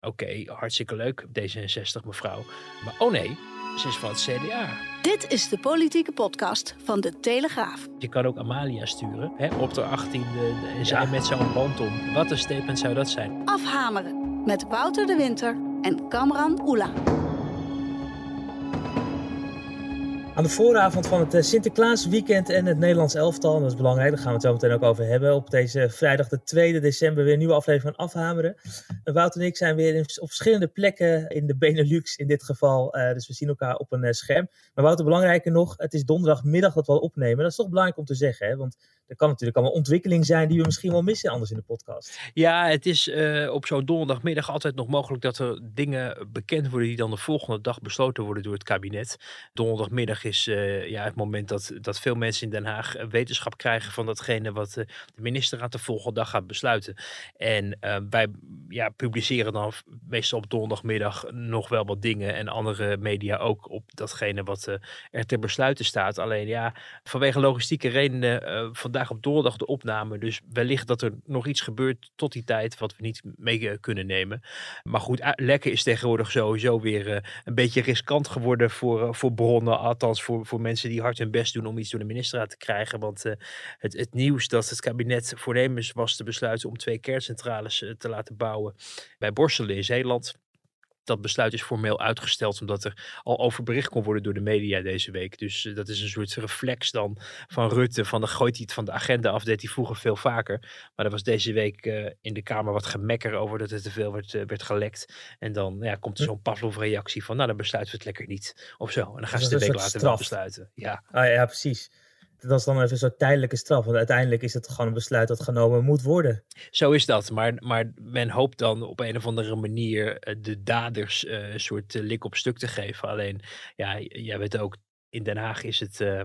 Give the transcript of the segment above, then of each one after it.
Oké, hartstikke leuk, D66 mevrouw. Maar oh nee, ze is van het CDA. Dit is de politieke podcast van De Telegraaf. Je kan ook Amalia sturen, hè, op de 18e en zij met zo'n band om. Wat een statement zou dat zijn? Afhameren met Wouter de Winter en Kamran Oela. Aan de vooravond van het eh, Sinterklaasweekend en het Nederlands elftal, dat is belangrijk, daar gaan we het zo meteen ook over hebben. Op deze vrijdag de 2 december weer een nieuwe aflevering van Afhameren. En Wouter en ik zijn weer op verschillende plekken in de Benelux in dit geval, uh, dus we zien elkaar op een uh, scherm. Maar Wouter, belangrijker nog, het is donderdagmiddag dat we opnemen. Dat is toch belangrijk om te zeggen, hè? want er kan natuurlijk allemaal ontwikkeling zijn die we misschien wel missen anders in de podcast. Ja, het is op zo'n donderdagmiddag altijd nog mogelijk dat er dingen bekend worden die dan de volgende dag besloten worden door het kabinet. Donderdagmiddag is uh, ja, het moment dat, dat veel mensen in Den Haag wetenschap krijgen van datgene wat uh, de ministerraad de volgende dag gaat besluiten. En wij ja, publiceren dan meestal op donderdagmiddag nog wel wat dingen en andere media ook op datgene wat er ter besluiten staat. Alleen ja, vanwege logistieke redenen vandaag op donderdag de opname. Dus wellicht dat er nog iets gebeurt tot die tijd wat we niet mee kunnen nemen. Maar goed, lekken is tegenwoordig sowieso weer een beetje riskant geworden voor, voor bronnen. Althans voor, voor mensen die hard hun best doen om iets door de ministerraad te krijgen. Want uh, het, het nieuws dat het kabinet voornemens was te besluiten om twee kerncentrales te laten bouwen bij Borselen in Zeeland dat besluit is formeel uitgesteld omdat er al over bericht kon worden door de media deze week. Dus uh, dat is een soort reflex dan van Rutte. Van de gooit hij het van de agenda af, deed hij vroeger veel vaker. Maar er was deze week uh, in de Kamer wat gemekker over dat er te veel werd, uh, werd gelekt. En dan ja, komt er zo'n Pavlov-reactie van, nou dan besluiten we het lekker niet. Of zo. En dan gaan ze de week later straf. wel besluiten. Ja. Ah, ja, precies dat is dan even soort tijdelijke straf. Want uiteindelijk is het gewoon een besluit dat genomen moet worden. Zo is dat. Maar, maar men hoopt dan op een of andere manier de daders uh, een soort lik op stuk te geven. Alleen, ja, jij weet ook, in Den Haag is het, uh,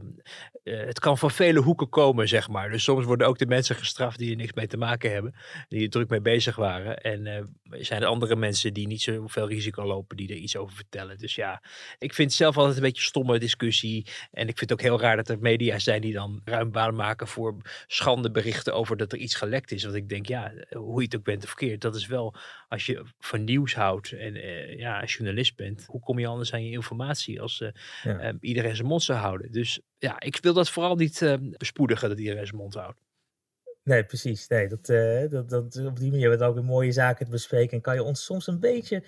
uh, het kan van vele hoeken komen, zeg maar. Dus soms worden ook de mensen gestraft die er niks mee te maken hebben, die er druk mee bezig waren. En uh, zijn er andere mensen die niet zoveel risico lopen, die er iets over vertellen. Dus ja, ik vind het zelf altijd een beetje een stomme discussie. En ik vind het ook heel raar dat er media zijn die dan ruim baan maken voor schande berichten over dat er iets gelekt is. Want ik denk, ja, hoe je het ook bent of verkeerd, dat is wel, als je van nieuws houdt en ja, als journalist bent, hoe kom je anders aan je informatie als ja. iedereen mond zou houden. Dus ja, ik wil dat vooral niet uh, bespoedigen dat iedereen zijn mond houdt. Nee, precies. Nee, dat, uh, dat, dat, op die manier hebben we ook weer mooie zaken te bespreken. En kan je ons soms een beetje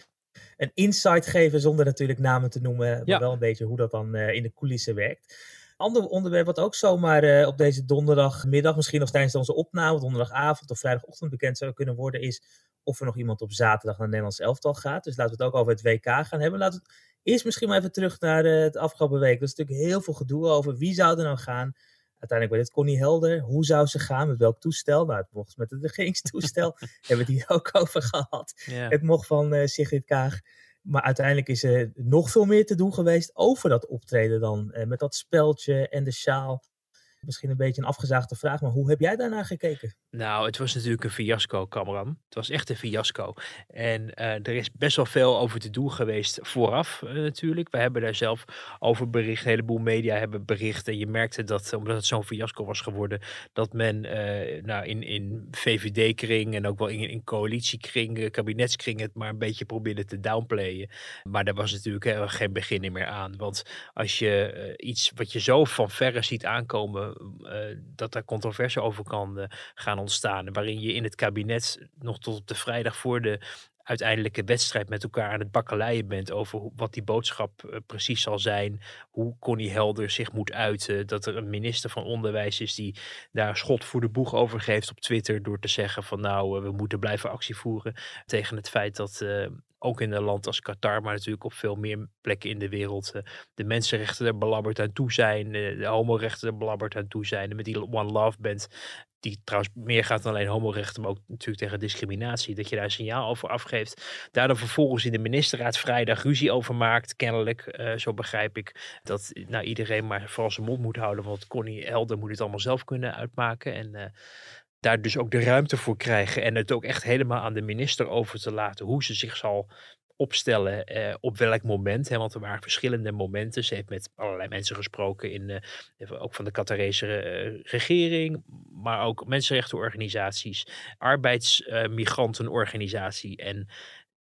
een insight geven, zonder natuurlijk namen te noemen, maar ja. wel een beetje hoe dat dan uh, in de coulissen werkt. Ander onderwerp wat ook zomaar uh, op deze donderdagmiddag, misschien nog tijdens onze opname, donderdagavond of vrijdagochtend bekend zou kunnen worden, is of er nog iemand op zaterdag naar Nederlands elftal gaat. Dus laten we het ook over het WK gaan hebben. Laten we het eerst misschien maar even terug naar uh, het afgelopen week. Er is natuurlijk heel veel gedoe over wie zou er nou gaan. Uiteindelijk bij dit Connie Helder. Hoe zou ze gaan? Met welk toestel? Nou, het mocht met het regeringstoestel. hebben we het hier ook over gehad. Het mocht van uh, Sigrid Kaag. Maar uiteindelijk is er nog veel meer te doen geweest over dat optreden dan. Uh, met dat speldje en de sjaal. Misschien een beetje een afgezaagde vraag, maar hoe heb jij daarnaar gekeken? Nou, het was natuurlijk een fiasco, Cameron. Het was echt een fiasco. En uh, er is best wel veel over te doen geweest vooraf uh, natuurlijk. We hebben daar zelf over bericht. Een heleboel media hebben bericht. En je merkte dat, omdat het zo'n fiasco was geworden, dat men nou, in, in VVD-kring en ook wel in, in coalitiekring, kabinetskring het maar een beetje probeerde te downplayen. Maar daar was natuurlijk geen begin meer aan. Want als je iets wat je zo van verre ziet aankomen, dat daar controverse over kan gaan ontstaan. Waarin je in het kabinet nog tot op de vrijdag voor de uiteindelijke wedstrijd met elkaar aan het bakkeleien bent over wat die boodschap uh, precies zal zijn. Hoe Connie Helder zich moet uiten. Dat er een minister van Onderwijs is die daar schot voor de boeg over geeft op Twitter. Door te zeggen van nou, uh, we moeten blijven actie voeren tegen het feit dat, uh, ook in een land als Qatar, maar natuurlijk op veel meer plekken in de wereld, uh, de mensenrechten er belabberd aan toe zijn, uh, de homorechten er belabberd aan toe zijn. En met die One Love Band, die trouwens meer gaat dan alleen homorechten, maar ook natuurlijk tegen discriminatie, dat je daar een signaal over afgeeft. Daar dan vervolgens in de ministerraad vrijdag ruzie over maakt, kennelijk, uh, zo begrijp ik, dat nou, iedereen maar vooral zijn mond moet houden, want Connie Helder moet het allemaal zelf kunnen uitmaken. En daar dus ook de ruimte voor krijgen en het ook echt helemaal aan de minister over te laten hoe ze zich zal opstellen eh, op welk moment. Hè, want er waren verschillende momenten. Ze heeft met allerlei mensen gesproken, in, uh, ook van de Qatarese uh, regering, maar ook mensenrechtenorganisaties, arbeidsmigrantenorganisatie. en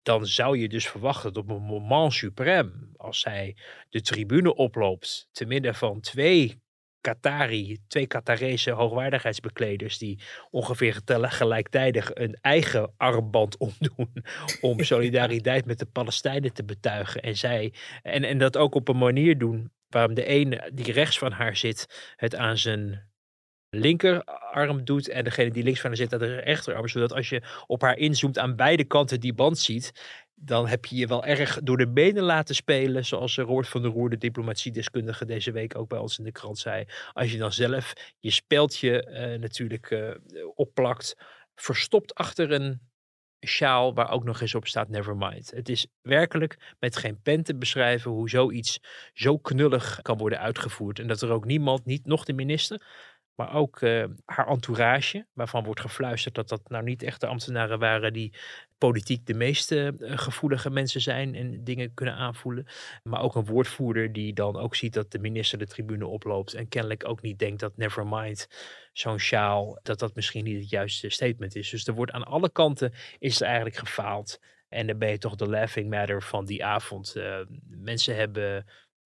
dan zou je dus verwachten dat op een moment suprême, als zij de tribune oploopt, te midden van twee Qatari, twee Qatarese hoogwaardigheidsbekleders die ongeveer gelijktijdig een eigen armband omdoen om solidariteit met de Palestijnen te betuigen. En, zij, en, en dat ook op een manier doen waarom de een die rechts van haar zit het aan zijn linkerarm doet en degene die links van haar zit aan de rechterarm. Zodat als je op haar inzoomt aan beide kanten die band ziet, dan heb je je wel erg door de benen laten spelen. Zoals Roord van der Roer, de diplomatiedeskundige, deze week ook bij ons in de krant zei. Als je dan zelf je speldje uh, natuurlijk uh, opplakt, verstopt achter een sjaal waar ook nog eens op staat Nevermind. Het is werkelijk met geen pen te beschrijven hoe zoiets zo knullig kan worden uitgevoerd. En dat er ook niemand, niet nog de minister, maar ook uh, haar entourage, waarvan wordt gefluisterd dat dat nou niet echt de ambtenaren waren die politiek de meest uh, gevoelige mensen zijn en dingen kunnen aanvoelen. Maar ook een woordvoerder die dan ook ziet dat de minister de tribune oploopt en kennelijk ook niet denkt dat nevermind zo'n sjaal, dat dat misschien niet het juiste statement is. Dus er wordt aan alle kanten is er eigenlijk gefaald. En dan ben je toch de laughing matter van die avond. Uh, mensen hebben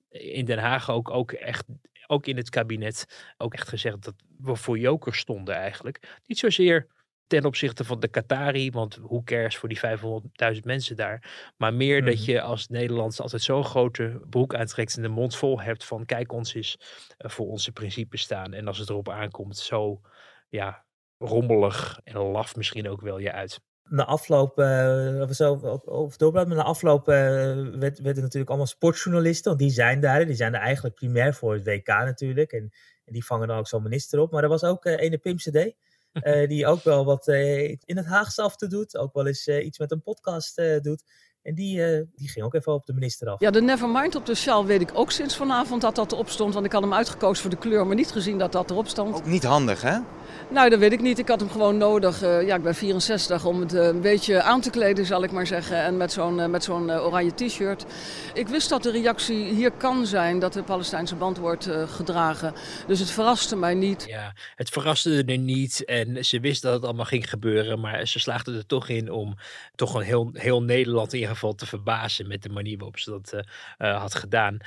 in Den Haag ook, ook echt ook in het kabinet, ook echt gezegd dat we voor joker stonden eigenlijk. Niet zozeer ten opzichte van de Qatari, want hoe cares voor die 500.000 mensen daar. Maar meer dat mhm. je als Nederlands altijd zo'n grote broek aantrekt en de mond vol hebt van kijk ons eens uh, voor onze principes staan. En als het erop aankomt, zo ja, rommelig en laf misschien ook wel je uit na afloop, uh, of zo, of maar na afloop uh, werd, werden natuurlijk allemaal sportjournalisten, want die zijn daar, die zijn er eigenlijk primair voor het WK natuurlijk, en, en die vangen dan ook zo'n minister op. Maar er was ook uh, ene Pim CD, die ook wel wat in het Haagse af te doet, ook wel eens iets met een podcast doet. En die, uh, die ging ook even op de minister af. Ja, de Nevermind op de sjaal weet ik ook sinds vanavond dat dat erop stond. Want ik had hem uitgekozen voor de kleur, maar niet gezien dat dat erop stond. Ook niet handig, hè? Nou, dat weet ik niet. Ik had hem gewoon nodig. Uh, ja, ik ben 64 om het uh, een beetje aan te kleden, zal ik maar zeggen. En met zo'n uh, met zo'n oranje t-shirt. Ik wist dat de reactie hier kan zijn dat de Palestijnse band wordt gedragen. Dus het verraste mij niet. Ja, het verraste er niet. En ze wist dat het allemaal ging gebeuren. Maar ze slaagden er toch in om toch een heel, heel Nederland in ieder geval te verbazen met de manier waarop ze dat had gedaan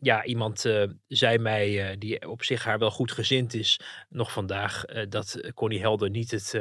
ja, iemand uh, zei mij, uh, die op zich haar wel goed gezind is, nog vandaag, uh, dat Connie Helder niet het,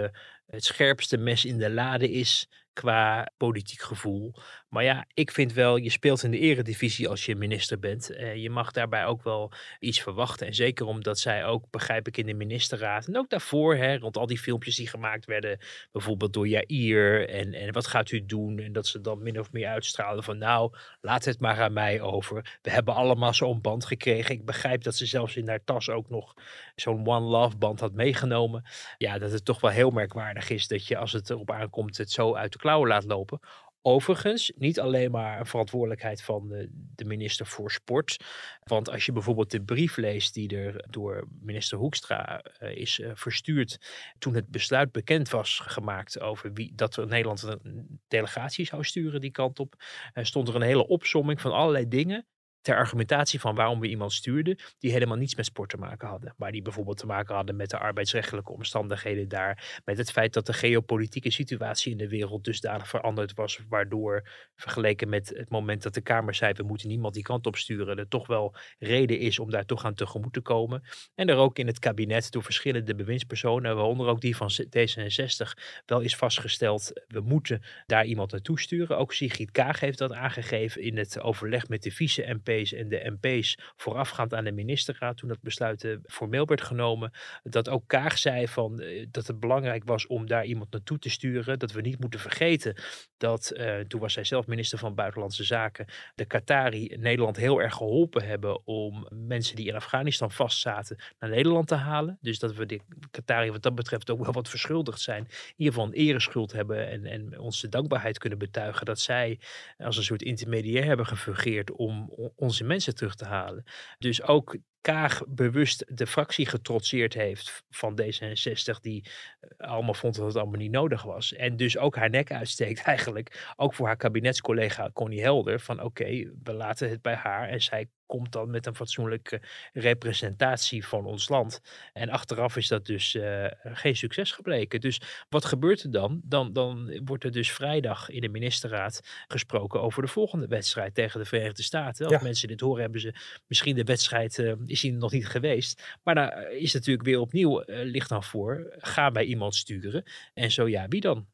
het scherpste mes in de lade is qua politiek gevoel. Maar ja, ik vind wel, je speelt in de eredivisie als je minister bent. Uh, je mag daarbij ook wel iets verwachten. En zeker omdat zij ook, begrijp ik, in de ministerraad en ook daarvoor, hè, rond al die filmpjes die gemaakt werden, bijvoorbeeld door Jair en, en wat gaat u doen? En dat ze dan min of meer uitstralen van nou, laat het maar aan mij over. We hebben allemaal zo'n band gekregen. Ik begrijp dat ze zelfs in haar tas ook nog zo'n One Love band had meegenomen. Ja, dat het toch wel heel merkwaardig is dat je als het erop aankomt het zo uit de klauwen laat lopen. Overigens, niet alleen maar een verantwoordelijkheid van de, de, minister voor sport. Want als je bijvoorbeeld de brief leest die er door minister Hoekstra uh, is uh, verstuurd. toen het besluit bekend was gemaakt over wie, dat er Nederland een delegatie zou sturen die kant op. Uh, stond er een hele opsomming van allerlei dingen ter argumentatie van waarom we iemand stuurden die helemaal niets met sport te maken hadden. Maar die bijvoorbeeld te maken hadden met de arbeidsrechtelijke omstandigheden daar. Met het feit dat de geopolitieke situatie in de wereld dusdanig veranderd was. Waardoor vergeleken met het moment dat de Kamer zei we moeten niemand die kant op sturen. Er toch wel reden is om daar toch aan tegemoet te komen. En er ook in het kabinet door verschillende bewindspersonen, waaronder ook die van D66, wel is vastgesteld we moeten daar iemand naartoe sturen. Ook Sigrid Kaag heeft dat aangegeven in het overleg met de vice-MP En de MP's voorafgaand aan de ministerraad, toen dat besluit uh, formeel werd genomen, dat ook Kaag zei van, dat het belangrijk was om daar iemand naartoe te sturen. Dat we niet moeten vergeten dat, toen was zij zelf minister van Buitenlandse Zaken, de Qatari Nederland heel erg geholpen hebben om mensen die in Afghanistan vastzaten naar Nederland te halen. Dus dat we de Qatari wat dat betreft ook wel wat verschuldigd zijn. In ieder geval een ereschuld hebben en, en onze dankbaarheid kunnen betuigen dat zij als een soort intermediair hebben gefungeerd om onze mensen terug te halen. Dus ook Kaag bewust de fractie getrotseerd heeft van D66, die eh, allemaal vond dat het allemaal niet nodig was. En dus ook haar nek uitsteekt eigenlijk, ook voor haar kabinetscollega Connie Helder, van oké, we laten het bij haar en zij komt dan met een fatsoenlijke representatie van ons land. En achteraf is dat dus uh, geen succes gebleken. Dus wat gebeurt er dan? dan? Dan wordt er dus vrijdag in de ministerraad gesproken over de volgende wedstrijd tegen de Verenigde Staten. Als mensen dit horen, hebben ze misschien de wedstrijd, uh, is die nog niet geweest. Maar daar is natuurlijk weer opnieuw, uh, ligt dan voor, ga bij iemand sturen. En zo ja, wie dan?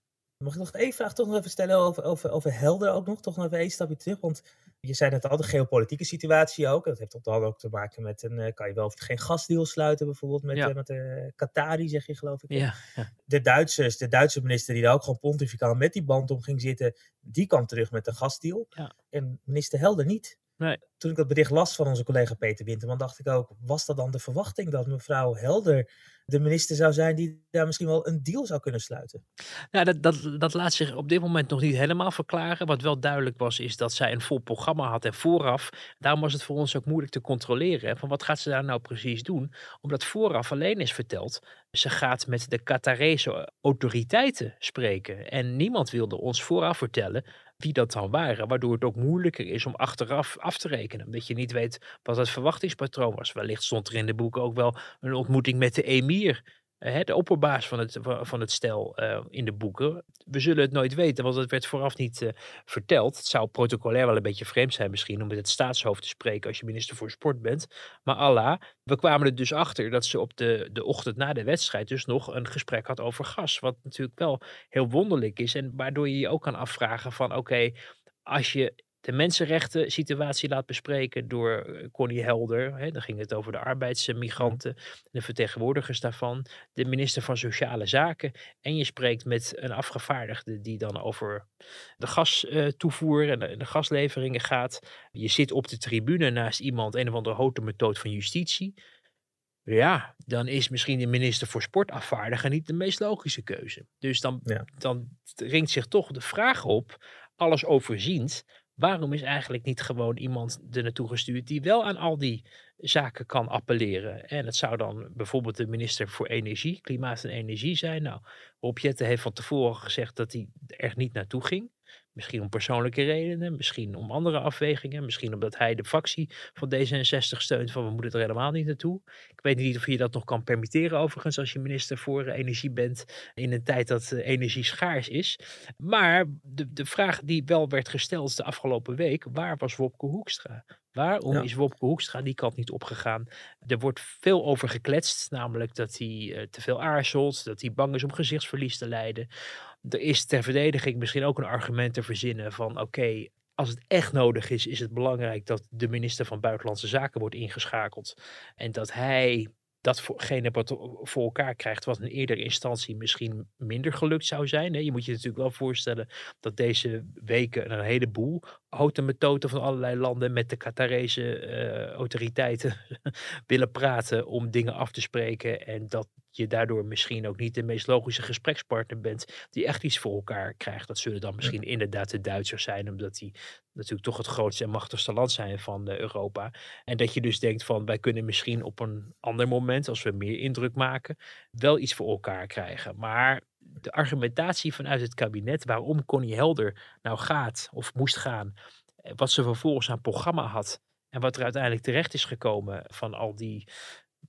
Mag ik nog één vraag toch nog even stellen over, over, over Helder ook nog? Toch nog even één stapje terug. Want je zei net al, de geopolitieke situatie ook. Dat heeft op de ook te maken met een, uh, kan je wel geen gasdeal sluiten bijvoorbeeld met, ja. uh, met de Qatari, zeg je geloof ik. Ja, ja. De Duitsers, de Duitse minister die daar ook gewoon pontificaal met die band om ging zitten, die kwam terug met een gasdeal. Ja. En minister Helder niet. Nee. Toen ik dat bericht las van onze collega Peter Winterman, dacht ik ook, was dat dan de verwachting dat mevrouw Helder de minister zou zijn die daar misschien wel een deal zou kunnen sluiten? Nou, dat, dat, dat laat zich op dit moment nog niet helemaal verklaren. Wat wel duidelijk was, is dat zij een vol programma had en vooraf. Daarom was het voor ons ook moeilijk te controleren. Van wat gaat ze daar nou precies doen? Omdat vooraf alleen is verteld, ze gaat met de Qatarese autoriteiten spreken. En niemand wilde ons vooraf vertellen wie dat dan waren. Waardoor het ook moeilijker is om achteraf af te rekenen. Omdat je niet weet wat het verwachtingspatroon was. Wellicht stond er in de boeken ook wel een ontmoeting met de emir de opperbaas van het, van het stel uh, in de boeken. We zullen het nooit weten, want het werd vooraf niet uh, verteld. Het zou protocolair wel een beetje vreemd zijn misschien om met het staatshoofd te spreken als je minister voor sport bent. Maar Allah, we kwamen er dus achter dat ze op de, de ochtend na de wedstrijd dus nog een gesprek had over gas. Wat natuurlijk wel heel wonderlijk is en waardoor je je ook kan afvragen van oké, als je de mensenrechten situatie laat bespreken door eh, Connie Helder. Hè, dan ging het over de arbeidsmigranten, de vertegenwoordigers daarvan, de minister van Sociale Zaken. En je spreekt met een afgevaardigde die dan over de gastoevoer uh, en de, de, gasleveringen gaat. Je zit op de tribune naast iemand, een of andere houte methode van justitie. Ja, dan is misschien de minister voor sport afvaardigen niet de meest logische keuze. Dus dan, ja. dan ringt zich toch de vraag op, alles overziend, Waarom is eigenlijk niet gewoon iemand er naartoe gestuurd die wel aan al die zaken kan appelleren? En het zou dan bijvoorbeeld de minister voor Energie, Klimaat en Energie zijn. Nou, Rob Jette heeft van tevoren gezegd dat hij er niet naartoe ging. Misschien om persoonlijke redenen, misschien om andere afwegingen, misschien omdat hij de fractie van D66 steunt van we moeten er helemaal niet naartoe. Ik weet niet of je dat nog kan permitteren overigens als je minister voor energie bent in een tijd dat energie schaars is. Maar de, de vraag die wel werd gesteld de afgelopen week, waar was Wopke Hoekstra? Waarom ja. is Wopke Hoekstra die kant niet opgegaan? Er wordt veel over gekletst, namelijk dat hij uh, te veel aarzelt, dat hij bang is om gezichtsverlies te lijden. Er is ter verdediging misschien ook een argument te verzinnen van oké, als het echt nodig is, is het belangrijk dat de minister van Buitenlandse Zaken wordt ingeschakeld. En dat hij datgene wat voor elkaar krijgt, wat in eerdere instantie misschien minder gelukt zou zijn. Je moet je natuurlijk wel voorstellen dat deze weken een heleboel houten methoden van allerlei landen met de Qatarese uh, autoriteiten willen praten om dingen af te spreken. En dat je daardoor misschien ook niet de meest logische gesprekspartner bent die echt iets voor elkaar krijgt. Dat zullen dan misschien inderdaad de Duitsers zijn, omdat die natuurlijk toch het grootste en machtigste land zijn van uh, Europa. En dat je dus denkt van wij kunnen misschien op een ander moment, als we meer indruk maken, wel iets voor elkaar krijgen. Maar de argumentatie vanuit het kabinet waarom Connie Helder nou gaat of moest gaan, eh, wat ze vervolgens aan programma had en wat er uiteindelijk terecht is gekomen van al die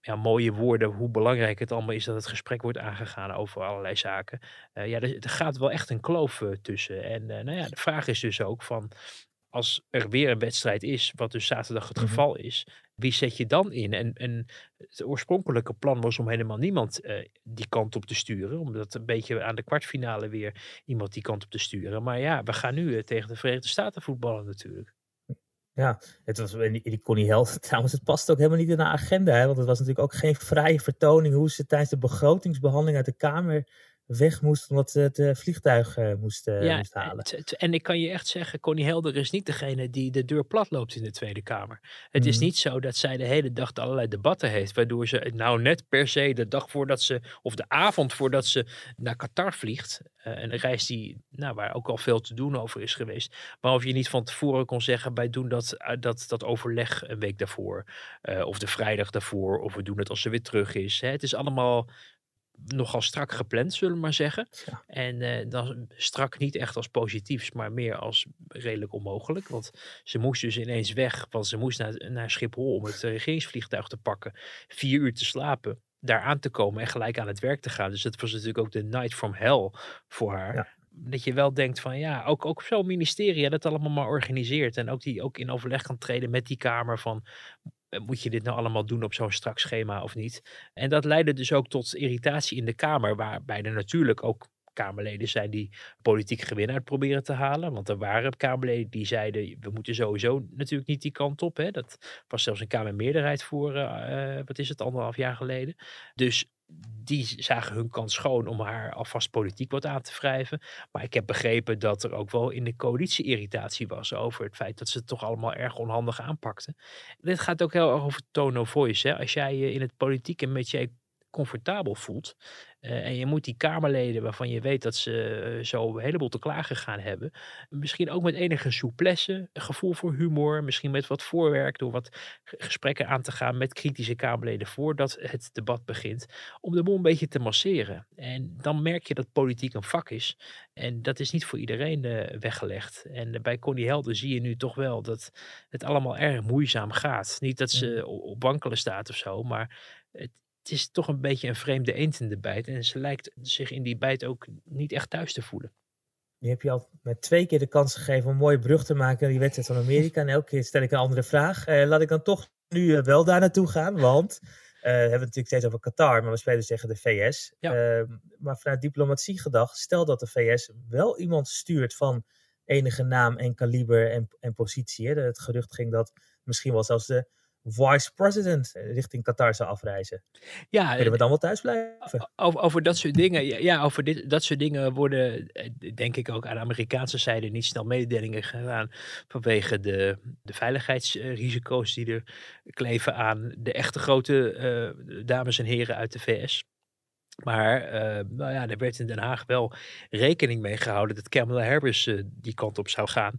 ja, mooie woorden, hoe belangrijk het allemaal is dat het gesprek wordt aangegaan over allerlei zaken. Uh, ja, er, er, gaat wel echt een kloof uh, tussen. En uh, nou ja, de vraag is dus ook van, als er weer een wedstrijd is, wat dus zaterdag het mm -hmm. geval is, wie zet je dan in? En, en het oorspronkelijke plan was om helemaal niemand die kant op te sturen, omdat een beetje aan de kwartfinale weer iemand die kant op te sturen. Maar ja, we gaan nu tegen de Verenigde Staten voetballen natuurlijk. Ja, het was, die, die Connie Held, trouwens, het past ook helemaal niet in de agenda. Hè? Want het was natuurlijk ook geen vrije vertoning hoe ze tijdens de begrotingsbehandeling uit de Kamer weg moest omdat ze het uh, vliegtuig uh, moest, uh, ja, moest halen. En ik kan je echt zeggen, Connie Helder is niet degene die de deur plat loopt in de Tweede Kamer. Het mm. is niet zo dat zij de hele dag allerlei debatten heeft, waardoor ze nou net per se de dag voordat ze, of de avond voordat ze naar Qatar vliegt, een reis die, nou, waar ook al veel te doen over is geweest, maar of je niet van tevoren kon zeggen, wij doen dat, dat, dat overleg een week daarvoor, of de vrijdag daarvoor, of we doen het als ze weer terug is. Hè. Het is allemaal nogal strak gepland, zullen we maar zeggen. En uh, dan strak niet echt als positiefs, maar meer als redelijk onmogelijk. Want ze moest dus ineens weg, want ze moest naar, naar Schiphol om het regeringsvliegtuig te pakken. Vier uur te slapen, daar aan te komen en gelijk aan het werk te gaan. Dus dat was natuurlijk ook de night from hell voor haar. Dat je wel denkt van ja, ook, ook zo'n ministerie dat allemaal maar organiseert. En ook die ook in overleg kan treden met die Kamer van eh, moet je dit nou allemaal doen op zo'n strak schema of niet? En dat leidde dus ook tot irritatie in de Kamer, waarbij er natuurlijk ook Kamerleden zijn die politiek gewin uit proberen te halen. Want er waren Kamerleden die zeiden, we moeten sowieso natuurlijk niet die kant op. Hè. Dat was zelfs een Kamermeerderheid voor, uh, wat is het, anderhalf jaar geleden. Dus die zagen hun kans schoon om haar alvast politiek wat aan te wrijven. Maar ik heb begrepen dat er ook wel in de coalitie irritatie was over het feit dat ze het toch allemaal erg onhandig aanpakten. Dit gaat ook heel erg over tone of voice. Hè? Als jij je in het politieke met je comfortabel voelt. Uh, en je moet die Kamerleden waarvan je weet dat ze uh, zo een heleboel te klagen gaan hebben. Misschien ook met enige souplesse, gevoel voor humor. Misschien met wat voorwerk door wat gesprekken aan te gaan met kritische Kamerleden voordat het debat begint. Om de boel een beetje te masseren. En dan merk je dat politiek een vak is. En dat is niet voor iedereen uh, weggelegd. En bij Connie Helder zie je nu toch wel dat het allemaal erg moeizaam gaat. Niet dat ze op wankelen staat of zo, maar het, het is toch een beetje een vreemde eend in de bijt. En ze lijkt zich in die bijt ook niet echt thuis te voelen. Nu heb je al met twee keer de kans gegeven om een mooie brug te maken naar die wedstrijd van Amerika. En elke keer stel ik een andere vraag. Uh, laat ik dan toch nu uh, wel daar naartoe gaan. Want uh, we hebben het natuurlijk steeds over Qatar, maar we spelen dus tegen de VS. Ehm, maar vanuit diplomatie gedacht, stel dat de VS wel iemand stuurt van enige naam en kaliber en, en positie. Hè. Het gerucht ging dat misschien wel zelfs de vice-president richting Qatar zou afreizen. Ja, Willen we eh, dan wel thuis blijven? Over, over dat soort dingen, ja, over dit, dat soort dingen worden, eh, denk ik ook aan de Amerikaanse zijde niet snel mededelingen gedaan vanwege de, de veiligheidsrisico's die er kleven aan de echte grote uh, dames en heren uit de VS. Maar uh, nou ja, er werd in Den Haag wel rekening mee gehouden dat Kamala Harris uh, die kant op zou gaan.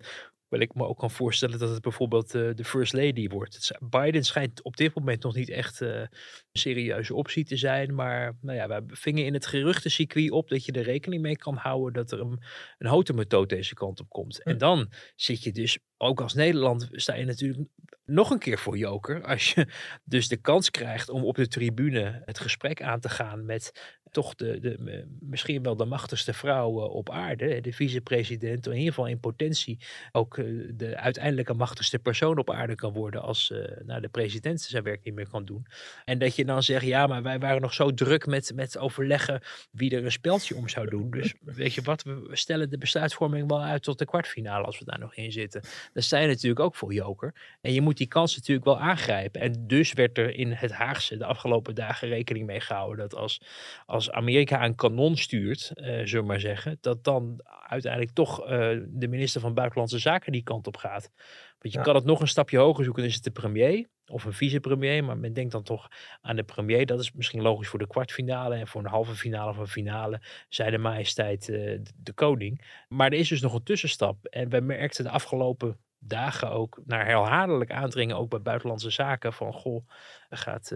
Wel ik me ook kan voorstellen dat het bijvoorbeeld uh, de First Lady wordt. Biden schijnt op dit moment nog niet echt uh, een serieuze optie te zijn. Maar nou ja, we vingen in het geruchtencircuit op dat je er rekening mee kan houden dat er een, een houten deze kant op komt. En dan zit je dus, ook als Nederland, sta je natuurlijk nog een keer voor joker. Als je dus de kans krijgt om op de tribune het gesprek aan te gaan met toch de, de, misschien wel de machtigste vrouw eh, op aarde, de vicepresident, in ieder geval in potentie ook eh, de uiteindelijke machtigste persoon op aarde kan worden als uh, nou, de president zijn werk niet meer kan doen. En dat je dan zegt, ja, maar wij waren nog zo druk met, met overleggen wie er een speltje om zou doen. Dus weet je wat, we stellen de besluitvorming wel uit tot de kwartfinale als we daar nog in zitten. Dat je natuurlijk ook voor joker. En je moet die kans natuurlijk wel aangrijpen. En dus werd er in het Haagse de afgelopen dagen rekening mee gehouden dat als, als Amerika een kanon stuurt, uh, zullen we maar zeggen, dat dan uiteindelijk toch de minister van Buitenlandse Zaken die kant op gaat. Want je kan het nog een stapje hoger zoeken, dan is het de premier of een vicepremier, maar men denkt dan toch aan de premier. Dat is misschien logisch voor de kwartfinale en voor een halve finale of een finale, zij de majesteit uh, de, koning. Maar er is dus nog een tussenstap en we merkten de afgelopen dagen ook naar herhaaldelijk aandringen, ook bij buitenlandse zaken, van goh, gaat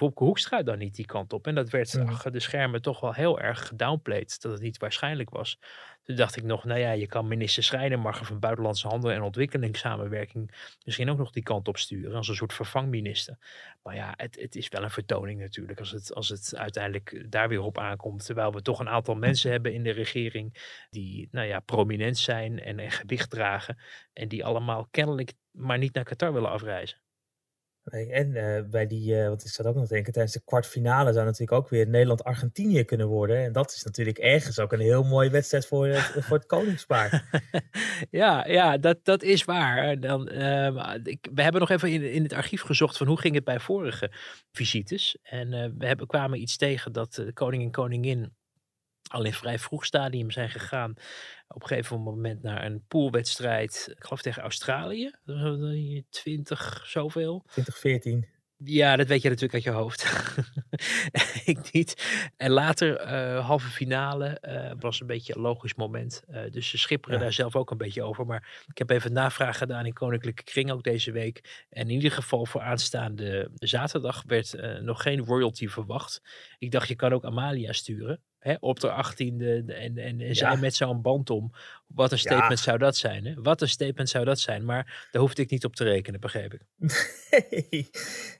Wopke Hoekstra dan niet die kant op. En dat werd achter de schermen toch wel heel erg gedownplayed, dat het niet waarschijnlijk was. Toen dacht ik nog, nou ja, je kan minister Schrijnemacher van Buitenlandse Handel en Ontwikkelingssamenwerking misschien ook nog die kant op sturen, als een soort vervangminister. Maar ja, het, het is wel een vertoning natuurlijk, als het, als het uiteindelijk daar weer op aankomt. Terwijl we toch een aantal mensen hebben in de regering die, nou ja, prominent zijn en, en gewicht dragen. En die allemaal kennelijk maar niet naar Qatar willen afreizen. En uh, bij die, uh, wat ik zat ook nog denken, tijdens de kwartfinale zou natuurlijk ook weer Nederland-Argentinië kunnen worden. En dat is natuurlijk ergens ook een heel mooie wedstrijd voor het, voor het koningspaar. ja, ja dat, dat is waar. Dan, uh, ik, we hebben nog even in, in het archief gezocht van hoe ging het bij vorige visites. En we hebben, kwamen iets tegen dat koning en koningin al in vrij vroeg stadium zijn gegaan. Op een gegeven moment naar een poolwedstrijd, ik geloof tegen Australië. 20 zoveel. 2014. Ja, dat weet je natuurlijk uit je hoofd. ik niet. En later, uh, halve finale, uh, was een beetje een logisch moment. Uh, dus ze schipperen daar zelf ook een beetje over. Maar ik heb even navraag gedaan in Koninklijke Kring ook deze week. En in ieder geval voor aanstaande zaterdag werd nog geen royalty verwacht. Ik dacht, je kan ook Amalia sturen. Hè, op de achttiende en, en, en zij met zo'n band om. Wat een statement zou dat zijn. Hè? Wat een statement zou dat zijn. Maar daar hoefde ik niet op te rekenen, begreep ik. Nee.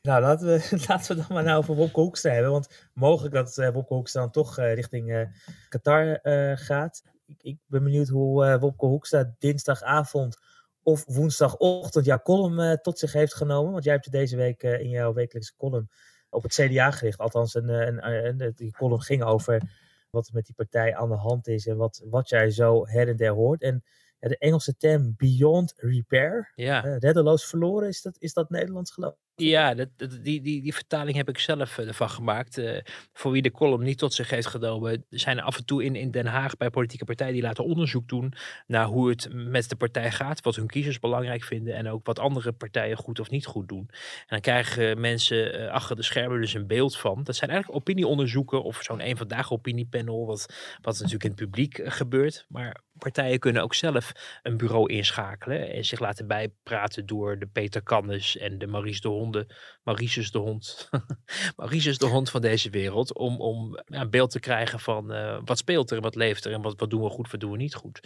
Nou, laten we, laten we dan maar nou over Wopke Hoekstra hebben. Want mogelijk dat uh, Wopke Hoekstra dan toch uh, richting uh, Qatar gaat. Ik, ik, ben benieuwd hoe Wopke Hoekstra dinsdagavond of woensdagochtend jouw column tot zich heeft genomen. Want jij hebt deze week in jouw wekelijkse column op het CDA gericht. Althans, een, een, die column ging over wat er met die partij aan de hand is en wat, wat jij zo her en der hoort. En ja, de Engelse term beyond repair, ja. Uh, reddeloos verloren, is dat, is dat Nederlands geloof ja, dat, die, die, die vertaling heb ik zelf eh, ervan gemaakt. Uh, voor wie de column niet tot zich heeft genomen, zijn af en toe in, in Den Haag bij politieke partijen die laten onderzoek doen naar hoe het met de partij gaat, wat hun kiezers belangrijk vinden en ook wat andere partijen goed of niet goed doen. En dan krijgen mensen uh, achter de schermen dus een beeld van. Dat zijn eigenlijk opinieonderzoeken of zo'n een vandaag opiniepanel, wat, wat natuurlijk in het publiek gebeurt. Maar partijen kunnen ook zelf een bureau inschakelen en zich laten bijpraten door de Peter Cannes en de Maries de Honde, Mauritius de hond, Mauritius de hond van deze wereld, om, om een beeld te krijgen van uh, wat speelt er en wat leeft er en wat, wat doen we goed, wat doen we niet goed.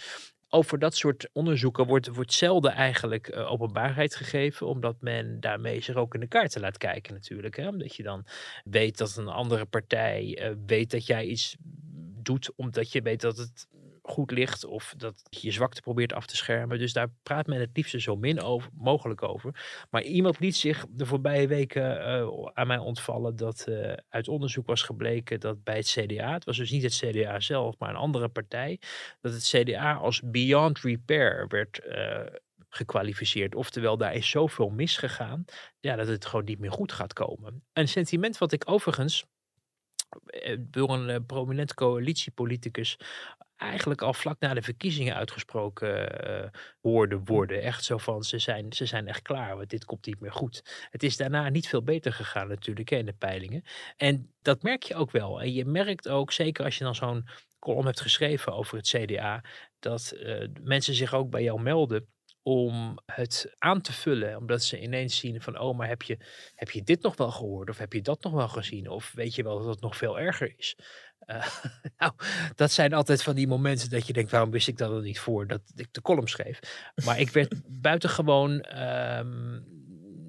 Over dat soort onderzoeken wordt, wordt zelden eigenlijk uh, openbaarheid gegeven, omdat men daarmee zich ook in de kaarten laat kijken natuurlijk. Hè? Omdat je dan weet dat een andere partij uh, weet dat jij iets doet, omdat je weet dat het goed ligt of dat je zwakte probeert af te schermen. Dus daar praat men het liefst zo min mogelijk over. Maar iemand liet zich de voorbije weken uh, aan mij ontvallen dat uh, uit onderzoek was gebleken dat bij het CDA, het was dus niet het CDA zelf, maar een andere partij, dat het CDA als beyond repair werd uh, gekwalificeerd. Oftewel, daar is zoveel misgegaan, ja, dat het gewoon niet meer goed gaat komen. Een sentiment wat ik overigens door een prominent coalitiepoliticus eigenlijk al vlak na de verkiezingen uitgesproken uh, hoorde worden. Echt zo van, ze zijn, ze zijn echt klaar, want dit komt niet meer goed. Het is daarna niet veel beter gegaan natuurlijk hè, in de peilingen. En dat merk je ook wel. En je merkt ook, zeker als je dan zo'n column hebt geschreven over het CDA, dat uh, mensen zich ook bij jou melden om het aan te vullen. Omdat ze ineens zien van, oh, maar heb je, heb je dit nog wel gehoord? Of heb je dat nog wel gezien? Of weet je wel dat het nog veel erger is? Uh, nou, dat zijn altijd van die momenten dat je denkt, waarom wist ik dat er niet voor dat ik de column schreef? Maar ik werd buitengewoon, um,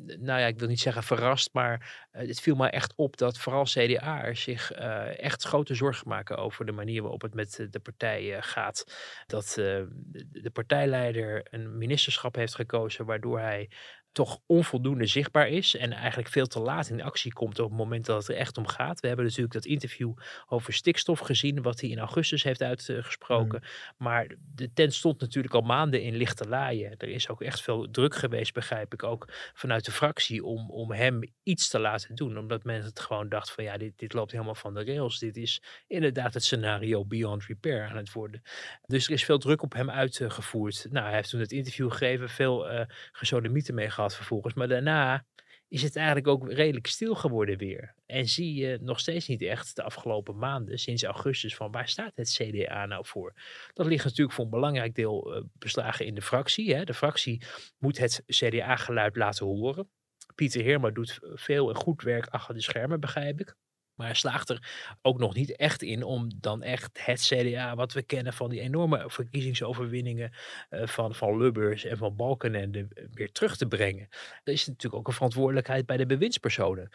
nou ja, ik wil niet zeggen verrast, maar uh, het viel mij echt op dat vooral CDA'ers zich uh, echt grote zorgen maken over de manier waarop het met de partij gaat. Dat de partijleider een ministerschap heeft gekozen waardoor hij toch onvoldoende zichtbaar is en eigenlijk veel te laat in actie komt op het moment dat het er echt om gaat. We hebben natuurlijk dat interview over stikstof gezien, wat hij in augustus heeft uitgesproken. Mm. Maar de tent stond natuurlijk al maanden in lichte laaien. Er is ook echt veel druk geweest, begrijp ik, ook vanuit de fractie om, om hem iets te laten doen. Omdat men het gewoon dacht van ja, dit, dit loopt helemaal van de rails. Dit is inderdaad het scenario beyond repair aan het worden. Dus er is veel druk op hem uitgevoerd. Nou, hij heeft toen het interview gegeven, veel uh, gesodemieten mee gehad vervolgens. Maar daarna is het eigenlijk ook redelijk stil geworden weer. En zie je nog steeds niet echt de afgelopen maanden, sinds augustus, van waar staat het CDA nou voor? Dat ligt natuurlijk voor een belangrijk deel uh, beslagen in de fractie. Hè. De fractie moet het CDA-geluid laten horen. Pieter Heerma doet veel en goed werk achter de schermen, begrijp ik. Maar hij slaagt er ook nog niet echt in om dan echt het CDA, wat we kennen van die enorme verkiezingsoverwinningen uh, van, van Lubbers en van Balkenende, weer terug te brengen. Er is natuurlijk ook een verantwoordelijkheid bij de bewindspersonen.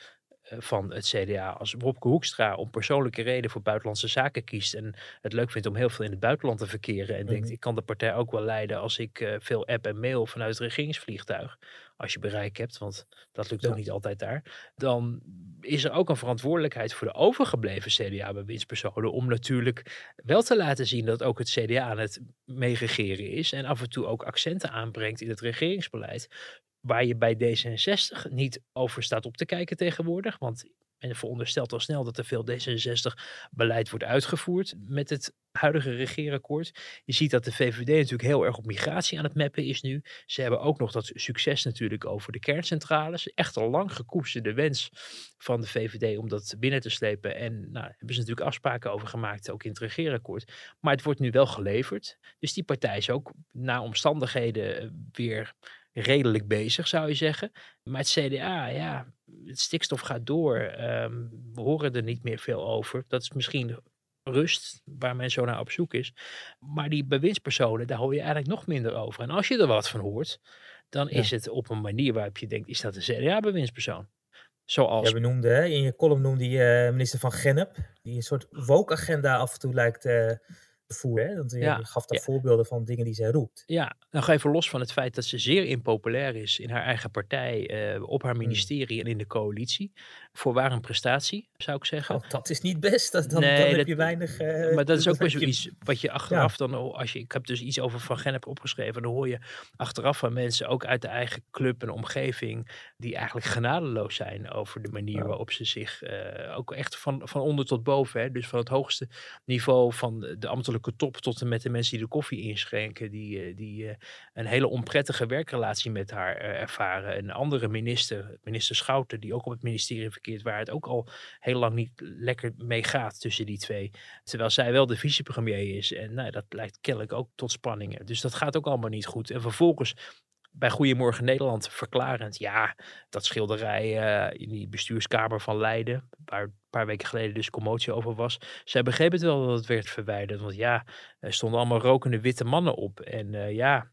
van het CDA. Als Wopke Hoekstra om persoonlijke reden voor buitenlandse zaken kiest en het leuk vindt om heel veel in het buitenland te verkeren en denkt, mhm. ik kan de partij ook wel leiden als ik veel app en mail vanuit het regeringsvliegtuig, als je bereik hebt, want dat lukt ook niet altijd daar, dan is er ook een verantwoordelijkheid voor de overgebleven CDA-bewindspersonen om natuurlijk wel te laten zien dat ook het CDA aan het meeregeren is en af en toe ook accenten aanbrengt in het regeringsbeleid, waar je bij D66 niet over staat op te kijken tegenwoordig. Want men veronderstelt al snel dat er veel D66-beleid wordt uitgevoerd met het huidige regeerakkoord. Je ziet dat de VVD natuurlijk heel erg op migratie aan het mappen is nu. Ze hebben ook nog dat succes natuurlijk over de kerncentrales. Echt al lang gekoesterde wens van de VVD om dat binnen te slepen. En nou, hebben ze natuurlijk afspraken over gemaakt, ook in het regeerakkoord. Maar het wordt nu wel geleverd. Dus die partij is ook na omstandigheden eh, weer redelijk bezig, zou je zeggen. Maar het CDA, ja, het stikstof gaat door. Ehm, we horen er niet meer veel over. Dat is misschien rust, waar men zo naar op zoek is. Maar die bewindspersonen, daar hoor je eigenlijk nog minder over. En als je er wat van hoort, dan is het op een manier waarop je denkt, is dat een CDA-bewindspersoon? Zoals... Ja, we noemden, in je column noemde je uh, minister van Gennep, die een soort woke-agenda af en toe lijkt uh, voeren. Hè? Want je, ja. gaf daar voorbeelden van dingen die zij roept. Ja, nou ga even los van het feit dat ze zeer impopulair is in haar eigen partij, uh, op haar hmm. ministerie en in de coalitie. Voorwaar een prestatie, zou ik zeggen. Oh, dat is niet best, dat, dan, nee, dan heb je weinig... Uh, maar dat is ook best wel iets wat je achteraf dan, als je, ik heb dus iets over Van Gennep opgeschreven, dan hoor je achteraf van mensen, ook uit de eigen club en omgeving, die eigenlijk genadeloos zijn over de manier waarop ze zich, uh, ook echt van, van onder tot boven, hè, dus van het hoogste niveau van de ambtelijke top tot en met de mensen die de koffie inschenken, die, eh, die uh, een hele onprettige werkrelatie met haar ervaren. Een andere minister, minister Schouten, die ook op het ministerie waar het ook al heel lang niet lekker mee gaat tussen die twee. Terwijl zij wel de vicepremier is. En nou, dat leidt kennelijk ook tot spanningen. Dus dat gaat ook allemaal niet goed. En vervolgens bij Goedemorgen Nederland verklarend. Ja, dat schilderij uh, in die bestuurskamer van Leiden, waar een paar weken geleden dus commotie over was. Zij begreep het wel dat het werd verwijderd. Want ja, er stonden allemaal rokende witte mannen op. En uh, ja,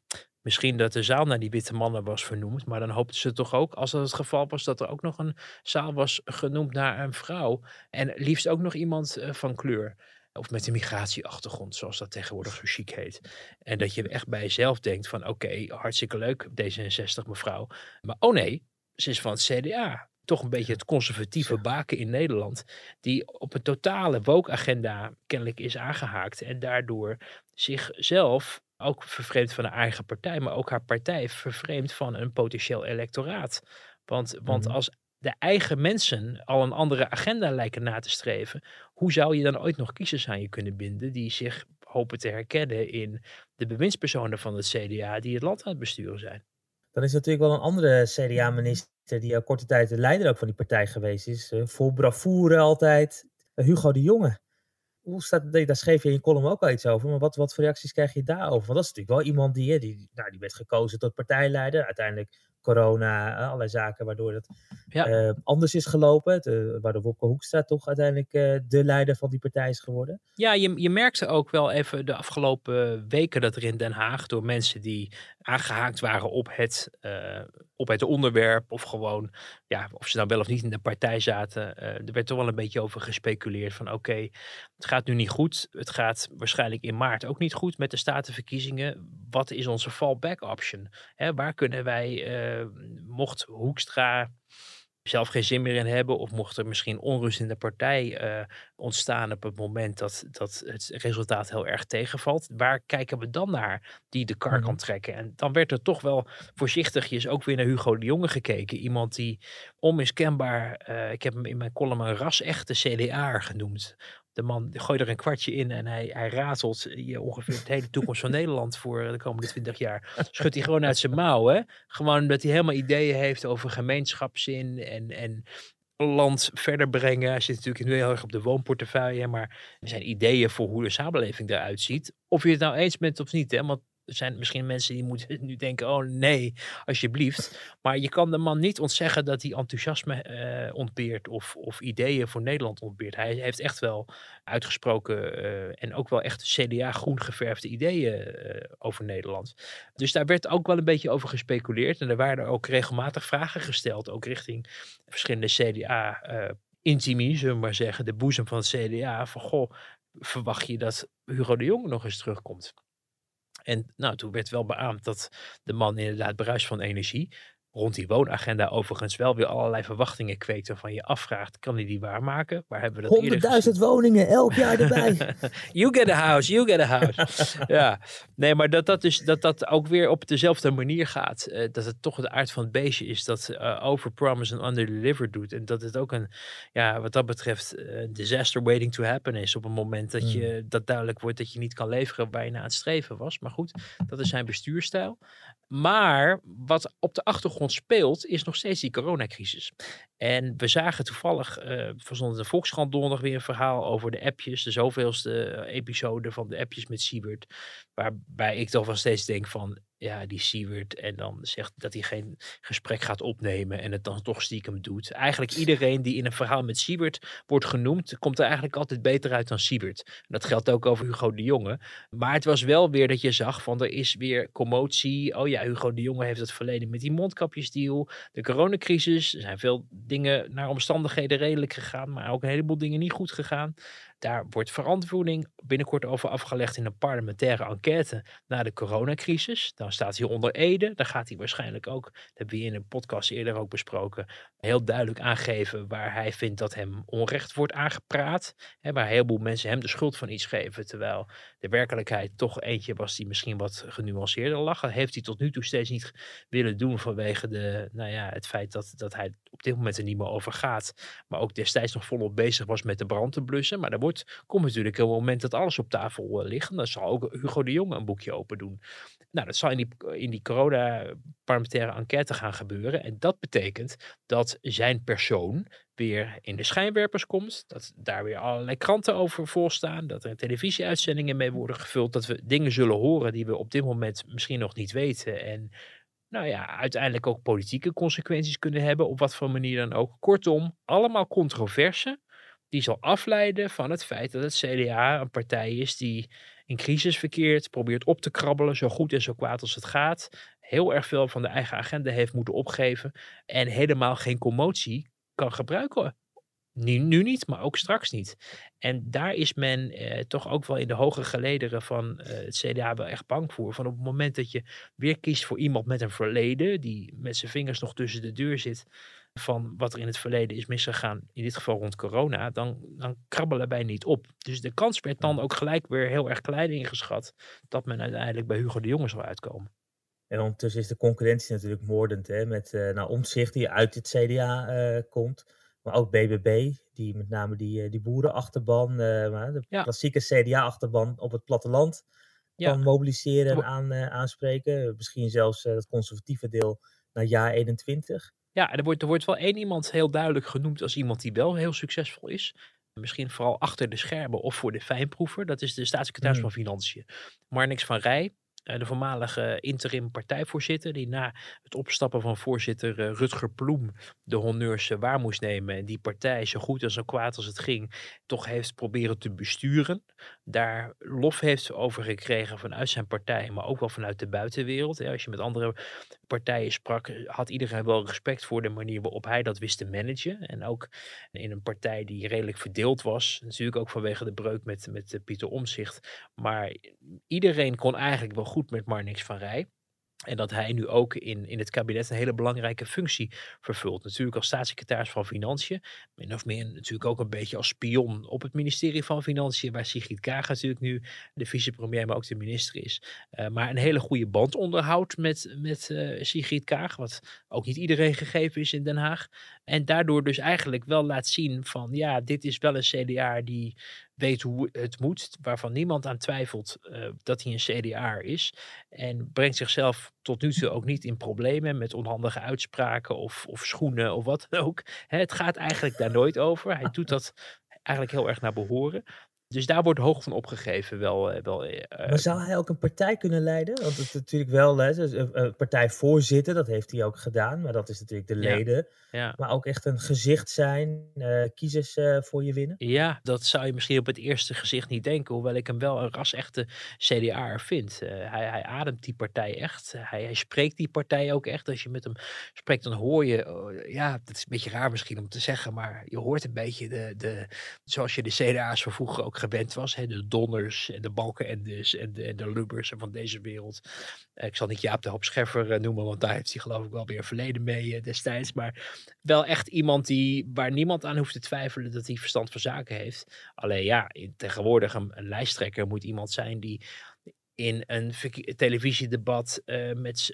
misschien dat de zaal naar die witte mannen was vernoemd. Maar dan hoopten ze toch ook, als dat het geval was, dat er ook nog een zaal was genoemd naar een vrouw. En liefst ook nog iemand uh, van kleur. Of met een migratieachtergrond, zoals dat tegenwoordig zo chic heet. En dat je echt bij jezelf denkt van oké, hartstikke leuk D66 mevrouw. Maar oh nee, ze is van het CDA. Toch een beetje het conservatieve baken in Nederland. Die op een totale woke-agenda kennelijk is aangehaakt. En daardoor zichzelf ook vervreemd van haar eigen partij. Maar ook haar partij vervreemd van een potentieel electoraat. Want, want mhm. als de eigen mensen al een andere agenda lijken na te streven, hoe zou je dan ooit nog kiezers aan je kunnen binden die zich hopen te herkennen in de bewindspersonen van het CDA die het land aan het besturen zijn? Dan is natuurlijk wel een andere CDA-minister die al korte tijd de leider ook van die partij geweest is. Uh, vol bravoure altijd. Uh, Hugo de Jonge. Hoe staat, daar schreef je in je column ook al iets over, maar wat, wat voor reacties krijg je daarover? Want dat is natuurlijk wel iemand die, die, nou, die werd gekozen tot partijleider. Uiteindelijk corona, allerlei zaken waardoor het eh, anders is gelopen. De, waardoor Wopke Hoekstra toch uiteindelijk uh, de leider van die partij is geworden. Ja, je, je merkte ook wel even de afgelopen weken dat er in Den Haag door mensen die aangehaakt waren op het, uh, op het onderwerp of gewoon, ja, of ze nou wel of niet in de partij zaten. er werd toch wel een beetje over gespeculeerd van oké, het gaat nu niet goed. Het gaat waarschijnlijk in maart ook niet goed met de statenverkiezingen. Wat is onze fallback option? Hè, waar kunnen wij mocht Hoekstra zelf geen zin meer in hebben, of mocht er misschien onrust in de partij uh, ontstaan op het moment dat, dat het resultaat heel erg tegenvalt, waar kijken we dan naar die de kar kan mhm. trekken? En dan werd er toch wel voorzichtigjes ook weer naar Hugo de Jonge gekeken. Iemand die onmiskenbaar, uh, ik heb hem in mijn column een ras-echte CDA genoemd de man gooit er een kwartje in en hij, hij ratelt je ongeveer de hele toekomst van Nederland voor de komende twintig jaar. Schudt hij gewoon uit zijn mouw. Hè? Gewoon dat hij helemaal ideeën heeft over gemeenschapszin en, en land verder brengen. Hij zit natuurlijk nu heel erg op de woonportefeuille, maar er zijn ideeën voor hoe de samenleving eruit ziet. Of je het nou eens bent of niet, hè? want er zijn misschien mensen die moeten nu denken, oh nee, alsjeblieft. Maar je kan de man niet ontzeggen dat hij enthousiasme uh, ontbeert of, of ideeën voor Nederland ontbeert. Hij heeft echt wel uitgesproken uh, en ook wel echt CDA groen geverfde ideeën uh, over Nederland. Dus daar werd ook wel een beetje over gespeculeerd. En er waren ook regelmatig vragen gesteld, ook richting verschillende CDA intimie, zullen we maar zeggen, de boezem van het CDA. Van goh, verwacht je dat Hugo de Jong nog eens terugkomt? En nou, toen werd wel beaamd dat de man inderdaad bruist van energie rond die woonagenda overigens wel weer allerlei verwachtingen kweekt waarvan je afvraagt, kan hij die waarmaken? Waar hebben we dat 100.000 woningen elk jaar erbij. you get a house, you get a house. ja, nee, maar dat dat, dus, dat dat ook weer op dezelfde manier gaat. Uh, dat het toch de aard van het beestje is dat uh, overpromise en underdeliver doet. En dat het ook een, ja, wat dat betreft, uh, disaster waiting to happen is op een moment dat, je, hmm. dat duidelijk wordt dat je niet kan leveren waar je naar aan het streven was. Maar goed, dat is zijn bestuurstijl. Maar wat op de achtergrond speelt, is nog steeds die coronacrisis. En we zagen toevallig, uh, de Volkskrant donderdag weer een verhaal over de appjes, de zoveelste eh, episode van de appjes met Siebert. Waarbij ik toch wel steeds denk van, ja, die Siewert en dan zegt dat hij geen gesprek gaat opnemen en het dan toch stiekem doet. Eigenlijk iedereen die in een verhaal met Siewert wordt genoemd, komt er eigenlijk altijd beter uit dan Siewert. dat geldt ook over Hugo de Jonge. Maar het was wel weer dat je zag van er is weer commotie. Oh ja, Hugo de Jonge heeft het verleden met die mondkapjesdeal, de coronacrisis. Er zijn veel dingen naar omstandigheden redelijk gegaan, maar ook een heleboel dingen niet goed gegaan. Daar wordt verantwoording binnenkort over afgelegd in een parlementaire enquête naar de coronacrisis. Dan staat hij onder Ede. Dan gaat hij waarschijnlijk ook, dat hebben we in een podcast eerder ook besproken, heel duidelijk aangeven waar hij vindt dat hem onrecht wordt aangepraat. Hè, waar een heleboel mensen hem de schuld van iets geven. Terwijl de werkelijkheid toch eentje was die misschien wat genuanceerder lag. Heeft hij tot nu toe steeds niet willen doen vanwege de, nou ja, het feit dat, dat hij op dit moment er niet meer over gaat. Maar ook destijds nog volop bezig was met de brand te blussen. Maar daar wordt, komt natuurlijk een moment dat alles op tafel uh, ligt. Dan zal ook Hugo de Jonge een boekje open doen. Nou, dat zal in die, in die corona-parlementaire enquête gaan gebeuren. En dat betekent dat zijn persoon weer in de schijnwerpers komt. Dat daar weer allerlei kranten over volstaan. Dat er televisieuitzendingen mee worden gevuld. Dat we dingen zullen horen die we op dit moment misschien nog niet weten. En nou ja, uiteindelijk ook politieke consequenties kunnen hebben. Op wat voor manier dan ook. Kortom, allemaal controverse. Die zal afleiden van het feit dat het CDA een partij is die in crisis verkeert, probeert op te krabbelen, zo goed en zo kwaad als het gaat. Heel erg veel van de eigen agenda heeft moeten opgeven. En helemaal geen commotie kan gebruiken. Nu, nu niet, maar ook straks niet. En daar is men eh, toch ook wel in de hoge gelederen van eh, het CDA wel echt bang voor. Van op het moment dat je weer kiest voor iemand met een verleden, die met zijn vingers nog tussen de deur zit van wat er in het verleden is misgegaan, in dit geval rond corona, dan, dan krabbelen wij niet op. Dus de kans werd dan ook gelijk weer heel erg klein ingeschat dat men uiteindelijk bij Hugo de Jonge zou uitkomen. En ondertussen is de concurrentie natuurlijk moordend, hè, met uh, nou, Omtzigt die uit het CDA uh, komt. Maar ook BBB, die met name die, uh, die boerenachterban, de ja. klassieke CDA-achterban op het platteland ja. kan mobiliseren en aan, aanspreken. Misschien zelfs het conservatieve deel naar jaar 21. Ja, er wordt, er wordt wel één iemand heel duidelijk genoemd als iemand die wel heel succesvol is. Misschien vooral achter de schermen of voor de fijnproever. Dat is de staatssecretaris mm. van Financiën. Marnix van Rij, de voormalige interim partijvoorzitter, die na het opstappen van voorzitter eh, Rutger Ploem de honneurs eh, waar moest nemen en die partij zo goed en zo kwaad als het ging toch heeft proberen te besturen. Daar lof heeft over gekregen vanuit zijn partij, maar ook wel vanuit de buitenwereld. Als je met andere partijen sprak, had iedereen wel respect voor de manier waarop hij dat wist te managen. En ook in een partij die redelijk verdeeld was, natuurlijk ook vanwege de breuk met, met Pieter Omzicht. Maar iedereen kon eigenlijk wel goed goed met Marnix van Rij. En dat hij nu ook in, in het kabinet een hele belangrijke functie vervult. Natuurlijk als staatssecretaris van Financiën. Min of meer natuurlijk ook een beetje als spion op het ministerie van Financiën. Waar Sigrid Kaag natuurlijk nu de vicepremier, maar ook de minister is. Uh, maar een hele goede band onderhoudt met, met uh, Sigrid Kaag. Wat ook niet iedereen gegeven is in Den Haag. En daardoor dus eigenlijk wel laat zien van ja, dit is wel een CDA die weet hoe het moet, waarvan niemand aan twijfelt uh, dat hij een CDA is. En brengt zichzelf tot nu toe ook niet in problemen met onhandige uitspraken of, of schoenen of wat dan ook. Het gaat eigenlijk daar nooit over. Hij doet dat eigenlijk heel erg naar behoren. Dus daar wordt hoog van opgegeven. Wel, eh, wel, uh, maar zou hij ook een partij kunnen leiden? Want het is natuurlijk wel hè, een partijvoorzitter, dat heeft hij ook gedaan. Maar dat is natuurlijk de leden. Ja. Maar ook echt een gezicht zijn, uh, kiezers uh, voor je winnen? Ja, dat zou je misschien op het eerste gezicht niet denken. Hoewel ik hem wel een ras-echte CDA'er vind. hij, hij ademt die partij echt. Hij, hij, spreekt die partij ook echt. Als je met hem spreekt, dan hoor je... Oh, ja, dat is een beetje raar misschien om te zeggen. Maar je hoort een beetje de... de zoals je de CDA's van vroeger ook gewend was. Hè, de Donners en de Balkenendes en de, en de Lubbers van deze wereld. ik zal niet Jaap de Hoop Scheffer uh, noemen, want daar heeft hij geloof ik wel weer verleden mee uh, destijds. Maar wel echt iemand die, waar niemand aan hoeft te twijfelen dat hij verstand van zaken heeft. Alleen ja, tegenwoordig een, een lijsttrekker moet iemand zijn die in een televisiedebat met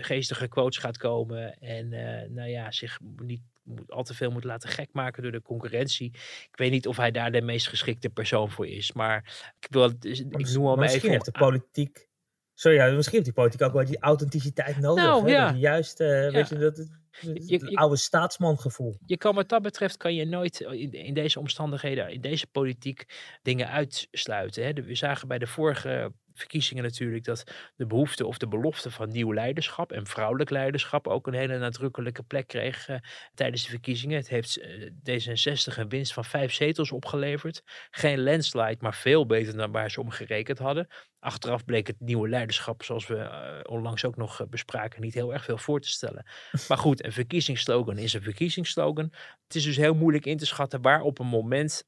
geestige quotes gaat komen. En uh, nou ja, zich niet al te veel moet laten gek maken door de concurrentie. Ik weet niet of hij daar de meest geschikte persoon voor is. Maar ik wil dus, ik noem al Misschien heeft de politiek. Sorry, ja, misschien heeft die politiek ook wel die authenticiteit nodig. Nou? Ja. juist, ja. weet je, dat, het, je, oude staatsmangevoel. Je kan wat dat betreft kan je nooit in, in, deze omstandigheden, in deze politiek dingen uitsluiten. Hè. we zagen bij de vorige verkiezingen natuurlijk dat de behoefte of de belofte van nieuw leiderschap en vrouwelijk leiderschap ook een hele nadrukkelijke plek kreeg uh, tijdens de verkiezingen. Het heeft uh, D66 een winst van vijf zetels opgeleverd. Geen landslide, maar veel beter dan waar ze om gerekend hadden. Achteraf bleek het nieuwe leiderschap, zoals we uh, onlangs ook nog bespraken, niet heel erg veel voor te stellen. Maar goed, een verkiezingsslogan is een verkiezingsslogan. Het is dus heel moeilijk in te schatten waar op een moment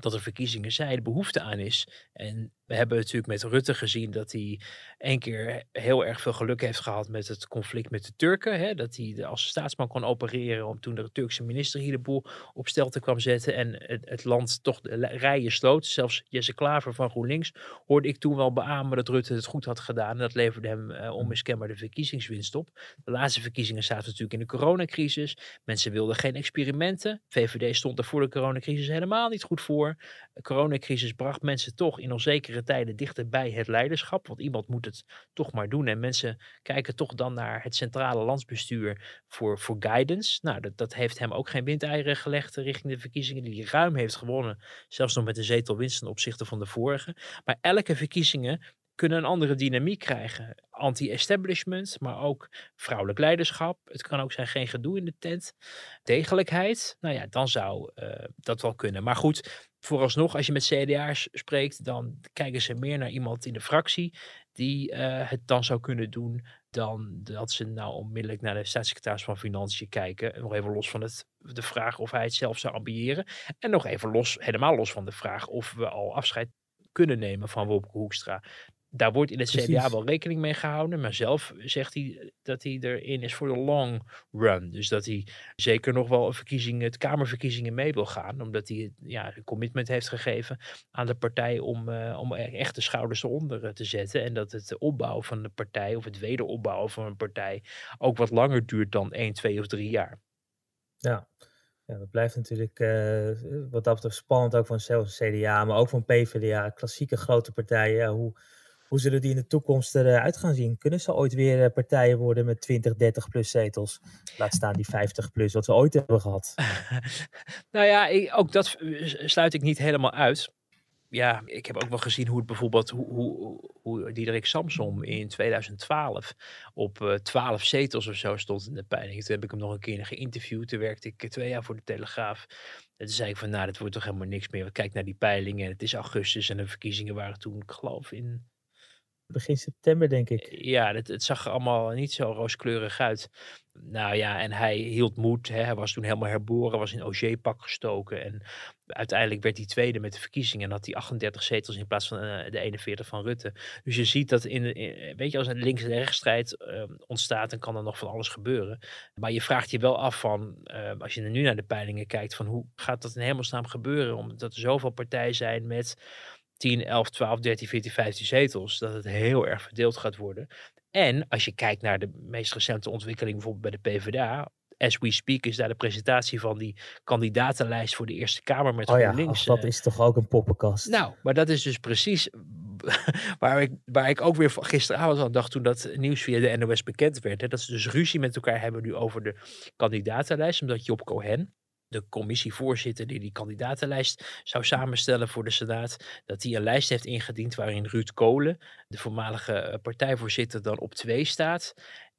dat er verkiezingen zijn, behoefte aan is. En we hebben natuurlijk met Rutte gezien dat hij één keer heel erg veel geluk heeft gehad met het conflict met de Turken. Hè? Dat hij als staatsman kon opereren om toen de Turkse minister hier de boel op stelte kwam zetten. En het, land toch de rijen sloot. Zelfs Jesse Klaver van GroenLinks hoorde ik toen wel beamen dat Rutte het goed had gedaan. En dat leverde hem uh, onmiskenbaar de verkiezingswinst op. De laatste verkiezingen zaten natuurlijk in de coronacrisis. Mensen wilden geen experimenten. VVD stond er voor de coronacrisis helemaal niet goed voor. De coronacrisis bracht mensen toch in onzekere tijden dichter bij het leiderschap. Want iemand moet het toch maar doen. En mensen kijken toch dan naar het centrale landsbestuur voor, voor guidance. Nou, dat, dat heeft hem ook geen windeieren gelegd richting de verkiezingen die ruim heeft gewonnen. Zelfs nog met een zetel winst ten opzichte van de vorige. Maar elke verkiezingen kunnen een andere dynamiek krijgen. Anti-establishment, maar ook vrouwelijk leiderschap. Het kan ook zijn geen gedoe in de tent. Degelijkheid, nou ja, dan zou uh, dat wel kunnen. Maar goed, vooralsnog, als je met CDA's spreekt, dan kijken ze meer naar iemand in de fractie die uh, het dan zou kunnen doen, dan dat ze nou onmiddellijk naar de staatssecretaris van Financiën kijken. Nog even los van het, de vraag of hij het zelf zou ambiëren. En nog even los, helemaal los van de vraag of we al afscheid kunnen nemen van Wopke Hoekstra daar wordt in het CDA wel rekening mee gehouden. Maar zelf zegt hij dat hij erin is voor de long run. Dus dat hij zeker nog wel een verkiezing, het Kamerverkiezingen mee wil gaan. Omdat hij ja, een commitment heeft gegeven aan de partij om, uh, om e-, echt de schouders eronder eh, te zetten. En dat het opbouwen van de partij of het wederopbouwen van een partij ook wat langer duurt dan 1, 2 of 3 jaar. Ja. Ja, dat blijft natuurlijk uh, wat dat betreft spannend ook van zelfs CDA, maar ook van PvdA, klassieke grote partijen. Ja, hoe, hoe zullen die in de toekomst eruit gaan zien? Kunnen ze ooit weer eh, partijen worden met 20, 30 plus zetels? Laat staan die 50 plus, wat ze ooit hebben gehad. nou ja, ook dat sluit ik niet helemaal uit. Ja, ik heb ook wel gezien hoe het bijvoorbeeld, hoe, hoe, hoe Diederik Samsom in 2012 op uh, eh, 12 zetels of zo stond in de peiling. Toen heb ik hem nog een keer geïnterviewd. Toen werkte ik twee jaar voor de Telegraaf. En toen zei ik van, nou, dat wordt toch helemaal niks meer. Kijk naar die peilingen. Het is augustus en de verkiezingen waren toen, ik geloof, in begin september, denk ik. Ja, het, het zag er allemaal niet zo rooskleurig uit. Nou ja, en hij hield moed. Hè. Hij was toen helemaal herboren, was in OG-pak gestoken. En uiteindelijk werd hij tweede met de verkiezingen. En had hij 38 zetels in plaats van uh, de 41 van Rutte. Dus je ziet dat in, in weet je, als een links- en rechtsstrijd uh, ontstaat, dan kan er nog van alles gebeuren. Maar je vraagt je wel af van, uh, als je nu naar de peilingen kijkt, van hoe gaat dat in hemelsnaam gebeuren? Omdat er zoveel partijen zijn met 10, 11, 12, 13, 14, 15 zetels, dat het heel erg verdeeld gaat worden. En als je kijkt naar de meest recente ontwikkeling, bijvoorbeeld bij de PvdA, as we speak is daar de presentatie van die kandidatenlijst voor de Eerste Kamer met oh GroenLinks. Ja, dat eh. is toch ook een poppenkast. Nou, maar dat is dus precies waar ik, waar ik ook weer gisteravond aan dacht toen dat nieuws via de NOS bekend werd. Hè, dat ze dus ruzie met elkaar hebben nu over de kandidatenlijst, omdat Job Cohen, de commissievoorzitter die die kandidatenlijst zou samenstellen voor de Senaat, dat hij een lijst heeft ingediend waarin Ruud Kolen, de voormalige eh, partijvoorzitter, dan op twee staat.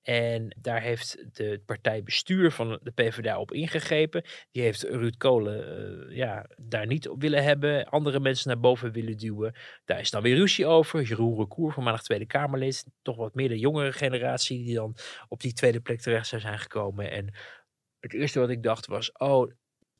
En daar heeft de partijbestuur van de PvdA op ingegrepen. Die heeft Ruud Kolen uh, ja, daar niet op willen hebben. Andere mensen naar boven willen duwen. Daar is dan weer ruzie over. Jeroen Recour, voormalig Tweede Kamerlid. Toch wat meer de jongere generatie die dan op die tweede plek terecht zou zijn gekomen. En het eerste wat ik dacht was, oh,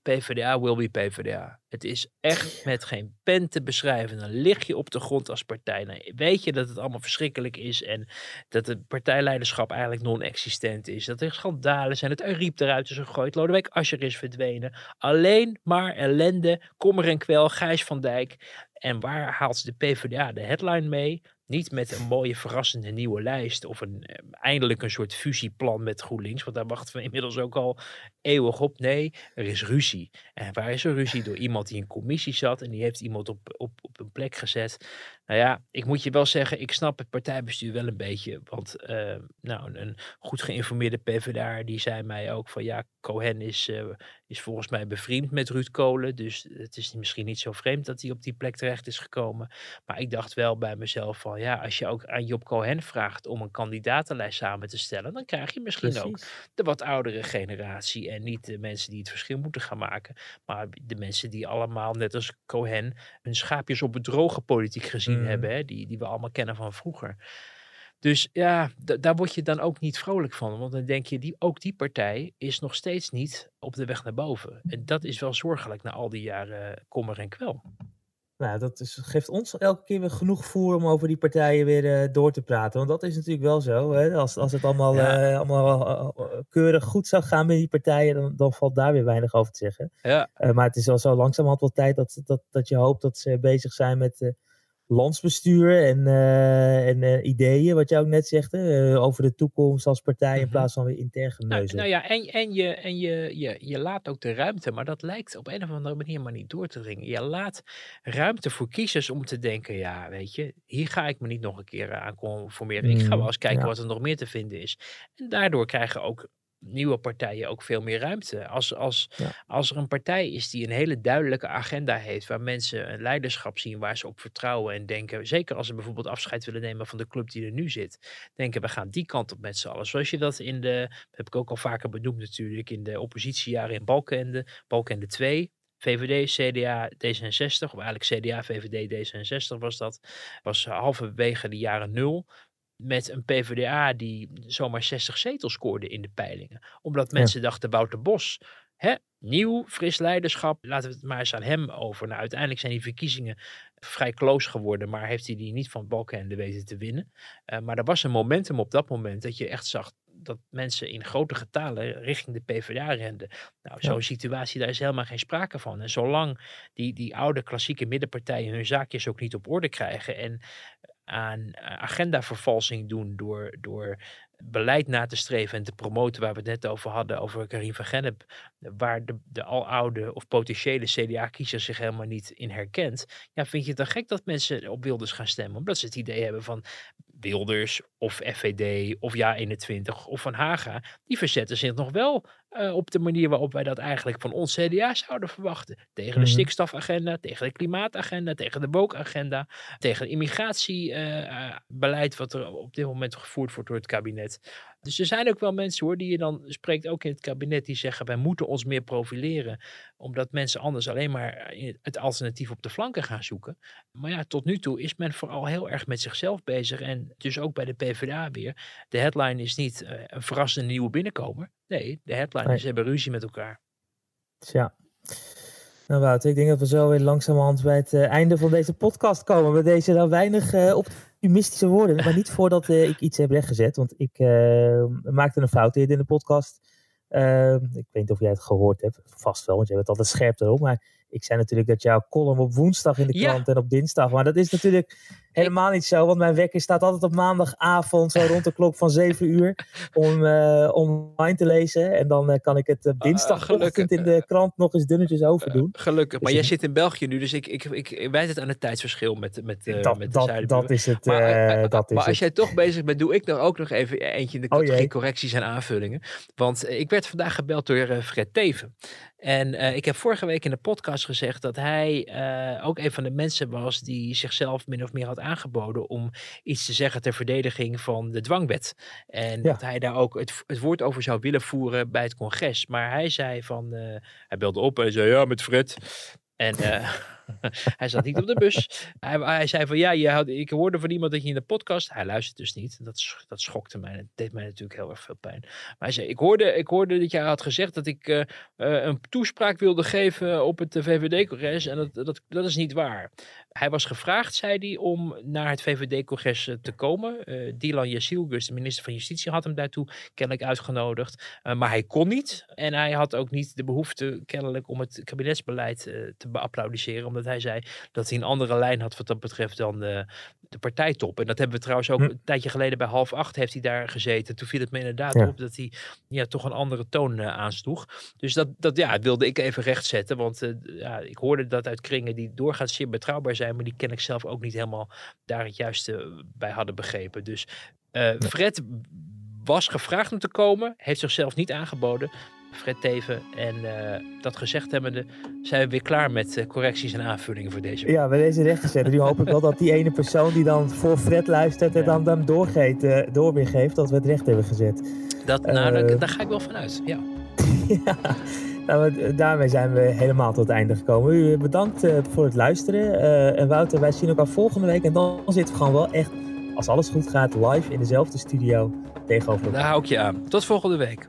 PvdA will be PvdA. Het is echt met geen pen te beschrijven. Dan lig je op de grond als partij. Weet je dat het allemaal verschrikkelijk is en dat het partijleiderschap eigenlijk non-existent is. Dat er schandalen zijn, het Ariep eruit is gegooid, Lodewijk Asscher is verdwenen. Alleen maar ellende, kommer en kwel, Gijs van Dijk. En waar haalt de PvdA de headline mee? Niet met een mooie verrassende nieuwe lijst of een, eh, eindelijk een soort fusieplan met GroenLinks, want daar wachten we inmiddels ook al eeuwig op. Nee, er is ruzie. En waar is er ruzie? Door iemand die in commissie zat en die heeft iemand op, op, op een plek gezet. Nou ja, ik moet je wel zeggen, ik snap het partijbestuur wel een beetje. Want uh, nou, een goed geïnformeerde PvdA die zei mij ook van ja, Cohen is, uh, is volgens mij bevriend met Ruud Kolen. Dus het is misschien niet zo vreemd dat hij op die plek terecht is gekomen. Maar ik dacht wel bij mezelf van ja, als je ook aan Job Cohen vraagt om een kandidatenlijst samen te stellen, dan krijg je misschien Precies. ook de wat oudere generatie. En niet de mensen die het verschil moeten gaan maken. Maar de mensen die allemaal, net als Cohen, hun schaapjes op het droge politiek gezien mm. hebben. Hè, die, die we allemaal kennen van vroeger. Dus ja, daar word je dan ook niet vrolijk van. Want dan denk je, die, ook die partij is nog steeds niet op de weg naar boven. En dat is wel zorgelijk na al die jaren kommer en kwel. Nou, dat is, geeft ons elke keer weer genoeg voer om over die partijen weer uh, door te praten. Want dat is natuurlijk wel zo. Hè? Als, als het allemaal, ja. uh, allemaal uh, keurig goed zou gaan met die partijen, dan, dan valt daar weer weinig over te zeggen. Ja. maar het is al zo langzamerhand wel tijd dat, dat, dat je hoopt dat ze bezig zijn met landsbestuur en, uh, en uh, ideeën, wat je ook net zegt, uh, over de toekomst als partij in mhm. plaats van weer intern geneuzen. Nou, nou, ja, en, en, je, en je, je, je laat ook de ruimte, maar dat lijkt op een of andere manier maar niet door te dringen. Je laat ruimte voor kiezers om te denken, ja, weet je, hier ga ik me niet nog een keer aan conformeren. ik ga mm, wel eens kijken wat er nog meer te vinden is. En daardoor krijgen ook nieuwe partijen ook veel meer ruimte. Als, als, als er een partij is die een hele duidelijke agenda heeft, waar mensen een leiderschap zien waar ze op vertrouwen en denken, zeker als ze bijvoorbeeld afscheid willen nemen van de club die er nu zit, denken we gaan die kant op met z'n allen. Zoals je dat in de, heb ik ook al vaker benoemd natuurlijk, in de oppositiejaren in Balkenende, Balkenende 2, VVD, CDA, D66, of eigenlijk CDA, VVD, D66 was dat, was halverwege de jaren nul met een PvdA die zomaar 60 zetels scoorde in de peilingen. Omdat mensen dachten, Wouter Bos, hè, nieuw, fris leiderschap, laten we het maar eens aan hem over. Nou, uiteindelijk zijn die verkiezingen vrij close geworden, maar heeft hij die niet van Balkenende weten te winnen. Uh, maar er was een momentum op dat moment dat je echt zag dat mensen in grote getalen richting de PvdA renden. Nou, zo'n situatie, daar is helemaal geen sprake van. En zolang die, die oude klassieke middenpartijen hun zaakjes ook niet op orde krijgen en aan eh, agendavervalsing doen door, door beleid na te streven en te promoten waar we het net over hadden, over Karim van Gennep, waar de, de aloude of potentiële CDA-kiezer zich helemaal niet in herkent, ja, vind je het dan gek dat mensen op Wilders gaan stemmen? Omdat ze het idee hebben van Wilders of FVD of Ja21 of Van Haga, die verzetten zich nog wel uh, op de manier waarop wij dat eigenlijk van ons CDA zouden verwachten. Tegen de mhm. stikstofagenda, tegen de klimaatagenda, tegen de bookagenda, tegen het immigratiebeleid uh, wat er op dit moment gevoerd wordt door het kabinet. Dus er zijn ook wel mensen hoor, die je dan spreekt, ook in het kabinet, die zeggen wij moeten ons meer profileren. Omdat mensen anders alleen maar eh, het alternatief op de flanken gaan zoeken. Maar ja, tot nu toe is men vooral heel erg met zichzelf bezig. En dus ook bij de PvdA weer. De headline is niet uh, een verrassende nieuwe binnenkomer. Nee, de headline is ze hebben ruzie met elkaar. Tja. Nou Wouter, ik denk dat we zo weer langzamerhand bij het uh, einde van deze podcast komen. Met deze nou weinig uh, optimistische woorden. Maar niet voordat uh, ik iets heb rechtgezet. Want ik maakte een fout in de podcast. ik weet niet of jij het gehoord hebt. Vast wel, want jij bent altijd scherp erop. Maar ik zei natuurlijk dat jouw column op woensdag in de krant en op dinsdag. Maar dat is natuurlijk helemaal niet zo. Want mijn wekker staat altijd op maandagavond, zo rond de klok van 7 uur. Om uh, online te lezen. En dan uh, kan ik het uh, dinsdagochtend in de krant nog eens dunnetjes overdoen. gelukkig. Maar dus jij zit in België nu. Dus ik, ik, ik, ik wijt het aan het tijdsverschil met, met, dat, met de dat, dat is het. Maar, dat maar als jij toch bezig bent, doe ik nog ook nog even eentje in de oh, categorie oh correcties en aanvullingen. Want ik werd vandaag gebeld door Fred Teven. En uh, ik heb vorige week in de podcast gezegd dat hij uh, ook een van de mensen was die zichzelf min of meer had aangeboden om iets te zeggen ter verdediging van de dwangwet. En ja. dat hij daar ook het, het, woord over zou willen voeren bij het congres. Maar hij zei van, uh, hij belde op en zei ja met Fred. En hij zat niet op de bus. Hij, hij zei van ja, je had, ik hoorde van iemand dat je in de podcast. Hij luistert dus niet. Dat, dat schokte mij. Dat deed mij natuurlijk heel erg veel pijn. Maar hij zei: Ik hoorde, ik hoorde dat jij had gezegd dat ik uh, uh, een toespraak wilde geven op het VVD-congres. En dat, dat, dat is niet waar. Hij was gevraagd, zei hij, om naar het VVD-congres te komen. Uh, Dylan Jasilgus, de minister van Justitie, had hem daartoe kennelijk uitgenodigd. maar hij kon niet. En hij had ook niet de behoefte, kennelijk, om het kabinetsbeleid te beapplaudisseren omdat hij zei dat hij een andere lijn had wat dat betreft dan de, de partijtop. En dat hebben we trouwens ook hm. een tijdje geleden bij half acht heeft hij daar gezeten. Toen viel het me inderdaad op dat hij ja, toch een andere toon uh, aansloeg. Dus dat, dat ja, wilde ik even rechtzetten. Want uh, ja, ik hoorde dat uit kringen die doorgaans zeer betrouwbaar zijn. Maar die ken ik zelf ook niet helemaal daar het juiste bij hadden begrepen. Dus Fred was gevraagd om te komen. Heeft zichzelf niet aangeboden. Fred Teven. En uh, dat gezegd hebbende zijn we weer klaar met uh, correcties en aanvullingen voor deze Ja, bij deze rechten Nu hoop ik wel dat die ene persoon die dan voor Fred luistert en dan, dan doorgeeft, uh, door weer geeft dat we het recht hebben gezet. Dat, nou, daar, daar, ga ik wel vanuit, ja. ja. Nou, daarmee zijn we helemaal tot het einde gekomen. U bedankt voor het luisteren. en Wouter, wij zien elkaar volgende week. En dan zitten we gewoon wel echt, als alles goed gaat, live in dezelfde studio tegenover Daar hou ik je aan. Tot volgende week.